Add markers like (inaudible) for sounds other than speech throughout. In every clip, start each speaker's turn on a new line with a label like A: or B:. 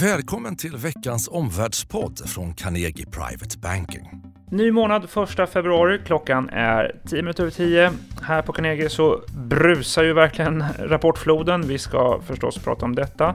A: Välkommen till veckans omvärldspodd från Carnegie Private Banking.
B: Ny månad 1 februari. Klockan är 10 minuter över 10. Här på Carnegie så brusar ju verkligen rapportfloden. Vi ska förstås prata om detta.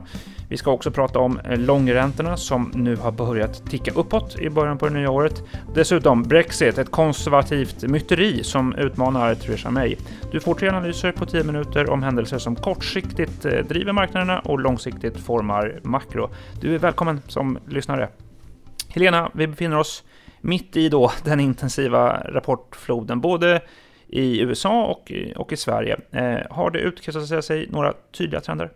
B: Vi ska också prata om eh, långräntorna som nu har börjat ticka uppåt i början på det nya året. Dessutom Brexit, ett konservativt myteri som utmanar Theresa May. Du får tre analyser på 10 minuter om händelser som kortsiktigt eh, driver marknaderna och långsiktigt formar makro. Du är välkommen som lyssnare. Helena, vi befinner oss mitt i då den intensiva rapportfloden, både i USA och, och i Sverige. Eh, har det utkristalliserat sig några tydliga trender?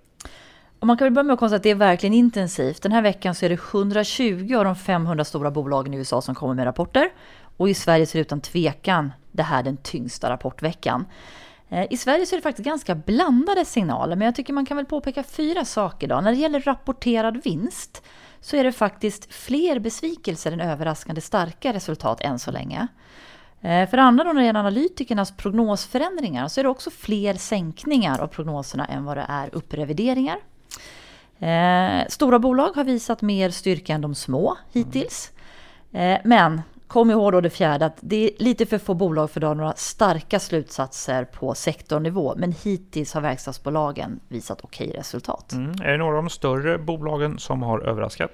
C: Och man kan väl börja med att konstatera att det är verkligen intensivt. Den här veckan så är det 120 av de 500 stora bolagen i USA som kommer med rapporter. Och i Sverige så är det utan tvekan det här den tyngsta rapportveckan. Eh, I Sverige så är det faktiskt ganska blandade signaler, men jag tycker man kan väl påpeka fyra saker då. När det gäller rapporterad vinst så är det faktiskt fler besvikelser än överraskande starka resultat än så länge. Eh, för det andra då när det gäller analytikernas prognosförändringar så är det också fler sänkningar av prognoserna än vad det är upprevideringar. Eh, stora bolag har visat mer styrka än de små hittills. Eh, men kom ihåg då det fjärde att det är lite för få bolag för att dra några starka slutsatser på sektornivå. Men hittills har verkstadsbolagen visat okej resultat.
B: Mm. Är det några av de större bolagen som har överraskat?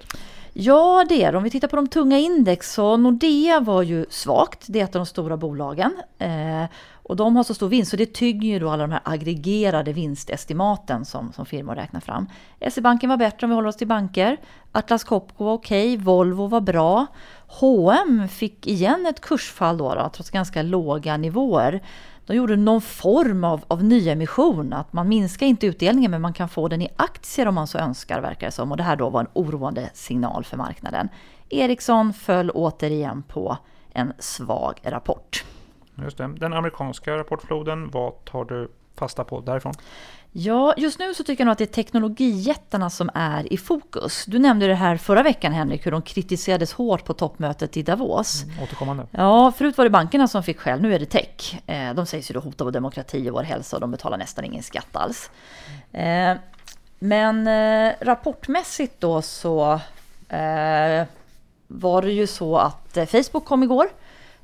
C: Ja, det är Om vi tittar på de tunga index så Nordea var ju svagt. Det är ett av de stora bolagen. Eh, och de har så stor vinst så det tynger ju då alla de här aggregerade vinstestimaten som, som firmor räknar fram. SE-banken var bättre om vi håller oss till banker. Atlas Copco var okej, Volvo var bra. H&M fick igen ett kursfall då, då trots ganska låga nivåer. De gjorde någon form av, av nyemission, att man minskar inte utdelningen men man kan få den i aktier om man så önskar verkar det som. Och det här då var en oroande signal för marknaden. Ericsson föll återigen på en svag rapport.
B: Just det. Den amerikanska rapportfloden, vad tar du fasta på därifrån?
C: Ja, just nu så tycker jag nog att det är teknologijättarna som är i fokus. Du nämnde det här förra veckan Henrik, hur de kritiserades hårt på toppmötet i Davos.
B: Mm, återkommande.
C: Ja, förut var det bankerna som fick skäll, nu är det tech. Eh, de sägs ju då hota vår demokrati och vår hälsa och de betalar nästan ingen skatt alls. Eh, men eh, rapportmässigt då så var det ju så att Facebook kom igår.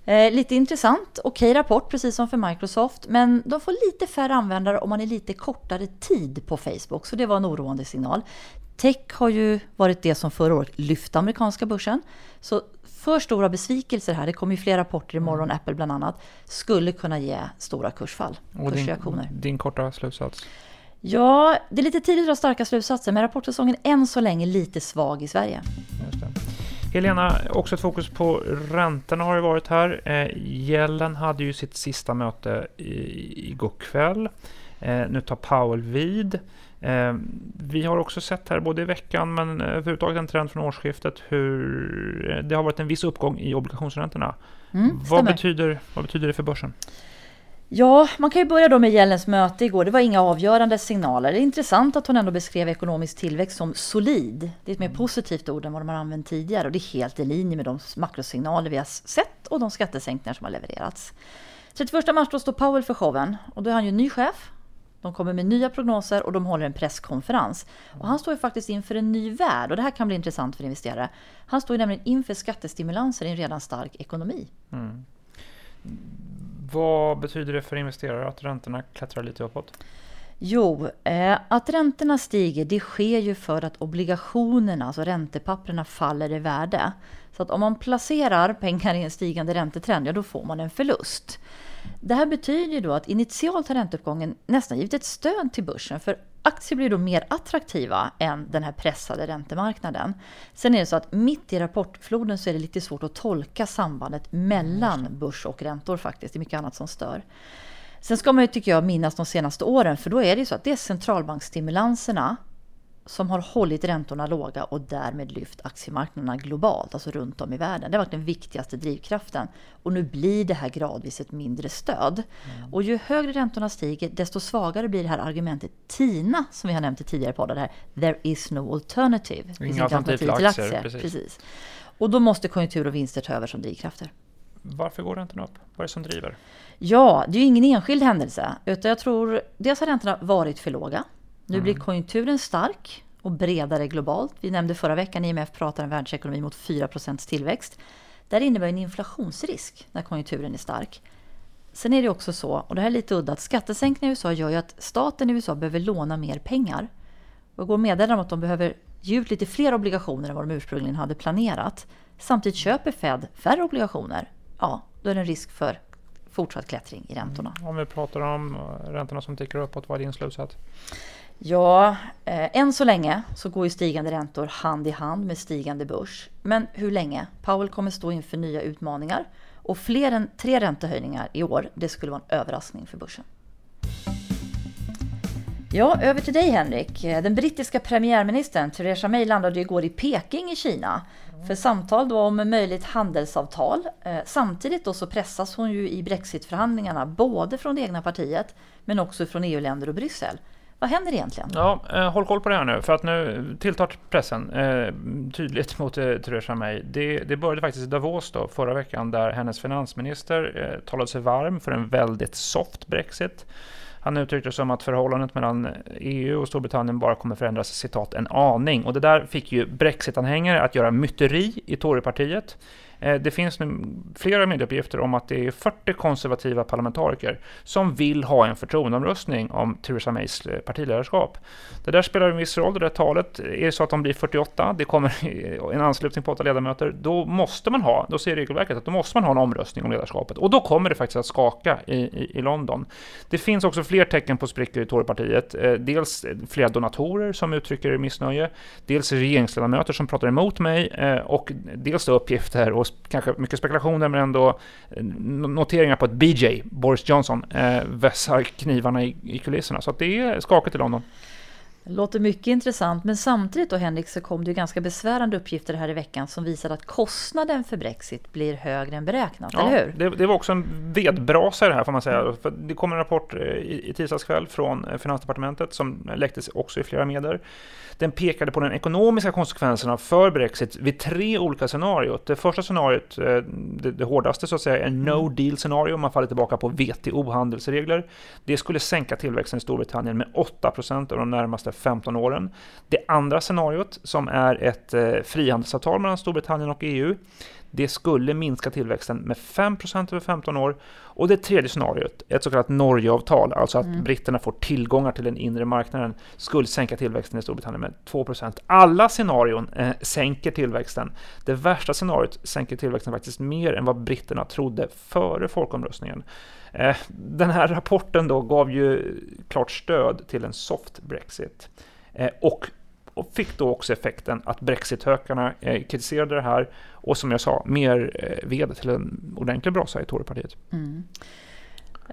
C: Eh, lite intressant, okej okay rapport precis som för Microsoft, men de får lite färre användare om man är lite kortare tid på Facebook, så det var en oroande signal. Tech har ju varit det som förra året lyfte amerikanska börsen. Så för stora besvikelser här, det kommer ju fler rapporter imorgon, mm. Apple bland annat, skulle kunna ge stora kursfall,
B: Och kursreaktioner. Din, din korta slutsats?
C: Ja, det är lite tidigt att dra starka slutsatser, men rapportsäsongen än så länge lite svag i Sverige.
B: Helena, också ett fokus på räntorna har det varit här. Eh, Gällen hade ju sitt sista möte igår kväll. Eh, nu tar Powell vid. Eh, vi har också sett här både i veckan men överhuvudtaget en trend från årsskiftet hur det har varit en viss uppgång i obligationsräntorna. Mm, vad, betyder, vad betyder det för börsen?
C: Ja, man kan ju börja då med Jellens möte igår. Det var inga avgörande signaler. Det är intressant att hon ändå beskrev ekonomisk tillväxt som solid. Det är ett mer positivt ord än vad de har använt tidigare och det är helt i linje med de makrosignaler vi har sett och de skattesänkningar som har levererats. 31 mars då står Powell för showen och då är han ju ny chef. De kommer med nya prognoser och de håller en presskonferens. Och han står ju faktiskt inför en ny värld och det här kan bli intressant för investerare. Han står ju nämligen inför skattestimulanser i en redan stark ekonomi. Mm.
B: Vad betyder det för investerare att räntorna klättrar lite uppåt?
C: Jo, eh, att räntorna stiger det sker ju för att obligationerna, alltså räntepapperna, faller i värde. Så att om man placerar pengar i en stigande räntetrend, ja då får man en förlust. Det här betyder ju då att initialt har ränteuppgången nästan givit ett stöd till börsen. För aktier blir då mer attraktiva än den här pressade räntemarknaden. Sen är det så att mitt i rapportfloden så är det lite svårt att tolka sambandet mellan börs och räntor faktiskt. Det är mycket annat som stör. Sen ska man ju, tycker jag, minnas de senaste åren, för då är det ju så att det är centralbanksstimulanserna som har hållit räntorna låga och därmed lyft aktiemarknaderna globalt, alltså runt om i världen. Det har varit den viktigaste drivkraften. Och nu blir det här gradvis ett mindre stöd. Mm. Och ju högre räntorna stiger, desto svagare blir det här argumentet TINA, som vi har nämnt i tidigare poddar, här, there is no alternative.
B: Inga alternativ till aktier. aktier. Precis.
C: Precis. Och då måste konjunktur och vinster ta över som drivkrafter.
B: Varför går räntorna upp? Vad är det som driver?
C: Ja, det är ju ingen enskild händelse. Utan jag tror dels har räntorna varit för låga. Nu mm. blir konjunkturen stark och bredare globalt. Vi nämnde förra veckan IMF pratar en världsekonomi mot 4% tillväxt. Det innebär en inflationsrisk när konjunkturen är stark. Sen är det också så, och det här är lite udda, att skattesänkningar i USA gör ju att staten i USA behöver låna mer pengar. Och går meddelande om att de behöver ge ut lite fler obligationer än vad de ursprungligen hade planerat. Samtidigt köper Fed färre obligationer. Ja, då är det en risk för fortsatt klättring i räntorna.
B: Mm. Om vi pratar om eh, räntorna som tickar uppåt, vad är din slutsats?
C: Ja, eh, än så länge så går ju stigande räntor hand i hand med stigande börs. Men hur länge? Powell kommer stå inför nya utmaningar och fler än tre räntehöjningar i år, det skulle vara en överraskning för börsen. Ja, över till dig Henrik. Eh, den brittiska premiärministern Theresa May landade igår i Peking i Kina för samtal då om möjligt handelsavtal. Eh, samtidigt då så pressas hon ju i brexitförhandlingarna både från det egna partiet men också från EU-länder och Bryssel. Vad händer egentligen?
B: Ja, eh, håll koll på det här nu, för att nu tilltar pressen eh, tydligt mot eh, Theresa May. Det, det började faktiskt i Davos då, förra veckan, där hennes finansminister eh, talade sig varm för en väldigt soft Brexit. Han uttryckte som att förhållandet mellan EU och Storbritannien bara kommer förändras citat en aning. Och det där fick ju Brexit-anhängare att göra myteri i Torypartiet. Eh, det finns nu flera medieuppgifter om att det är 40 konservativa parlamentariker som vill ha en förtroendeomröstning om Theresa Mays eh, partiledarskap. Det där spelar en viss roll, det där talet. Eh, är det så att de blir 48, det kommer (laughs) en anslutning på åtta ledamöter, då måste man ha, då säger regelverket att då måste man ha en omröstning om ledarskapet. Och då kommer det faktiskt att skaka i, i, i London. Det finns också fler tecken på sprickor i Torypartiet. Dels flera donatorer som uttrycker missnöje, dels regeringsledamöter som pratar emot mig och dels uppgifter och kanske mycket spekulationer men ändå eh, noteringar på att BJ, Boris Johnson, eh, vässar knivarna i, i kulisserna. Så det är skakigt i London.
C: Låter mycket intressant, men samtidigt då Henrik så kom det ju ganska besvärande uppgifter här i veckan som visar att kostnaden för Brexit blir högre än beräknat, ja, eller hur?
B: Det, det, var också en vedbrasa det här får man säga. För det kom en rapport eh, i, i tisdags kväll från eh, Finansdepartementet som läcktes också i flera medier. Den pekade på de ekonomiska konsekvenserna för Brexit vid tre olika scenariot. Det första scenariot, eh, det, det hårdaste så att säga, är no mm. deal scenario. Man faller tillbaka på WTO-handelsregler. Det skulle sänka tillväxten i Storbritannien med 8 procent av de närmaste 15 åren. Det andra scenariot, som är ett eh, frihandelsavtal mellan Storbritannien och EU, det skulle minska tillväxten med 5% över 15 år. Och det tredje scenariot, ett så kallat Norgeavtal, alltså att mm. britterna får tillgångar till den inre marknaden, skulle sänka tillväxten i Storbritannien med 2% Alla scenarion eh, sänker tillväxten. Det värsta scenariot sänker tillväxten faktiskt mer än vad britterna trodde före folkomröstningen. Eh, den här rapporten då gav ju klart stöd till en soft Brexit. Eh, och och fick då också effekten att brexithökarna eh, kritiserade det här och som jag sa, mer eh, ved till en ordentlig brasa i Torypartiet. Mm.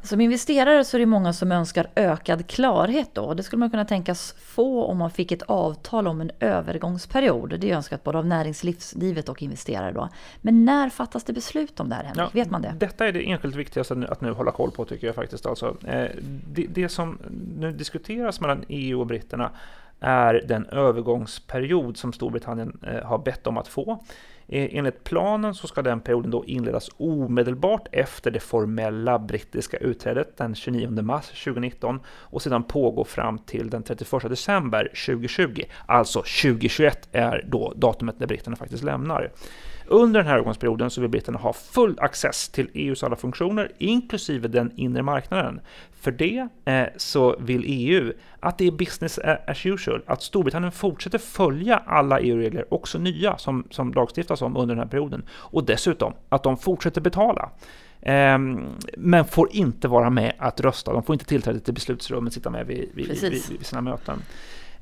C: Som investerare så är det många som önskar ökad klarhet då. Det skulle man kunna tänkas få om man fick ett avtal om en övergångsperiod. Det är önskat både av näringslivet och investerare då. Men när fattas det beslut om det här Henrik? Ja, Vet man det?
B: Detta är det enskilt viktigaste att nu hålla koll på tycker jag faktiskt. Alltså, eh, det, det som nu diskuteras mellan EU och britterna är den övergångsperiod som Storbritannien eh, har bett om att få. E, enligt planen så ska den perioden då inledas omedelbart efter det formella brittiska utträdet den 29 mars 2019 och sedan pågå fram till den 31 december 2020. Alltså 2021 är då datumet när britterna faktiskt lämnar. Under den här övergångsperioden så vill britterna ha full access till EUs alla funktioner, inklusive den inre marknaden. För det eh, så vill EU att det är business as usual, att Storbritannien fortsätter följa alla EU-regler, också nya som, som lagstiftas om under den här perioden. Och dessutom att de fortsätter betala. Eh, men får inte vara med att rösta, de får inte tillträde till beslutsrummet, sitta med vid, vid, vid, vid sina möten.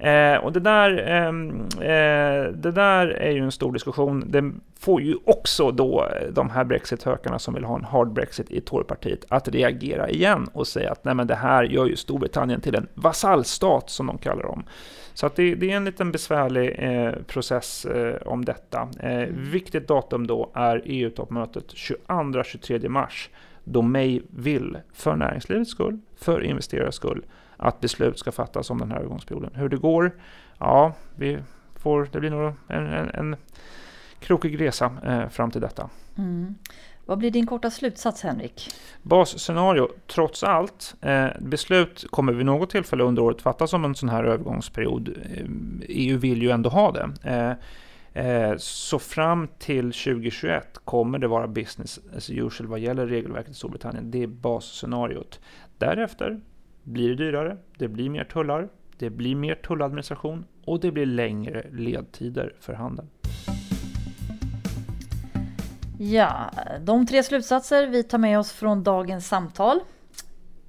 B: Eh, och det där, ehm, eh, det där är ju en stor diskussion. Det får ju också då eh, de här brexit-hökarna som vill ha en hard brexit i Torypartiet att reagera igen och säga att nej men det här gör ju Storbritannien till en vasallstat som de kallar dem. Så det, det är en liten besvärlig eh, process eh, om detta. Eh, mm. viktigt datum då är EU-toppmötet 22-23 mars då May vill, för näringslivets skull, för investerares skull, att beslut ska fattas om den här övergångsperioden. Hur det går, ja, vi får, det blir nog en, en, en krokig resa eh, fram till detta. Mm.
C: Vad blir din korta slutsats Henrik?
B: Basscenario, trots allt, eh, beslut kommer vid något tillfälle under året fattas om en sån här övergångsperiod. Eh, EU vill ju ändå ha det. Eh, eh så fram till 2021 kommer det vara business as usual vad gäller regelverket i Storbritannien. Det är basscenariot. Därefter blir det dyrare, det blir mer tullar, det blir mer tulladministration och det blir längre ledtider för handeln.
C: Ja, de tre slutsatser vi tar med oss från dagens samtal.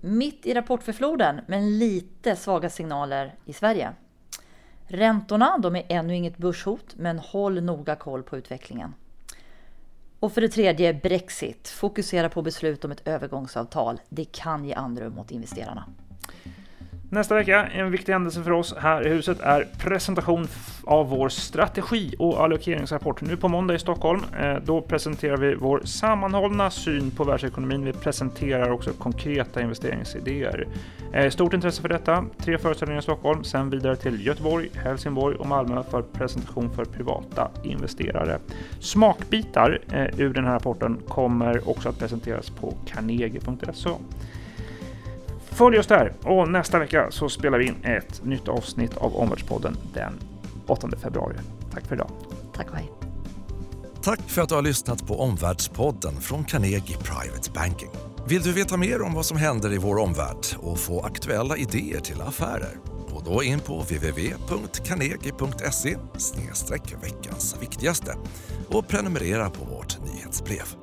C: Mitt i rapportförfloden, men lite svaga signaler i Sverige. Räntorna, de är ännu inget börshot, men håll noga koll på utvecklingen. Och för det tredje, Brexit. Fokusera på beslut om ett övergångsavtal. Det kan ge andrum åt investerarna.
B: Nästa vecka, en viktig händelse för oss här i huset, är presentation av vår strategi och allokeringsrapport. Nu på måndag i Stockholm. Eh, då presenterar vi vår sammanhållna syn på världsekonomin. Vi presenterar också konkreta investeringsidéer. Eh, stort intresse för detta. Tre föreställningar i Stockholm, sen vidare till Göteborg, Helsingborg och Malmö för presentation för privata investerare. Smakbitar eh, ur den här rapporten kommer också att presenteras på carnegie.se. Följ oss där och nästa vecka så spelar vi in ett nytt avsnitt av Omvärldspodden den 8 februari. Tack för idag.
C: Tack och hej.
A: Tack för att du har lyssnat på Omvärldspodden från Carnegie Private Banking. Vill du veta mer om vad som händer i vår omvärld och få aktuella idéer till affärer? Gå då in på www.carnegie.se veckans viktigaste och prenumerera på vårt nyhetsbrev.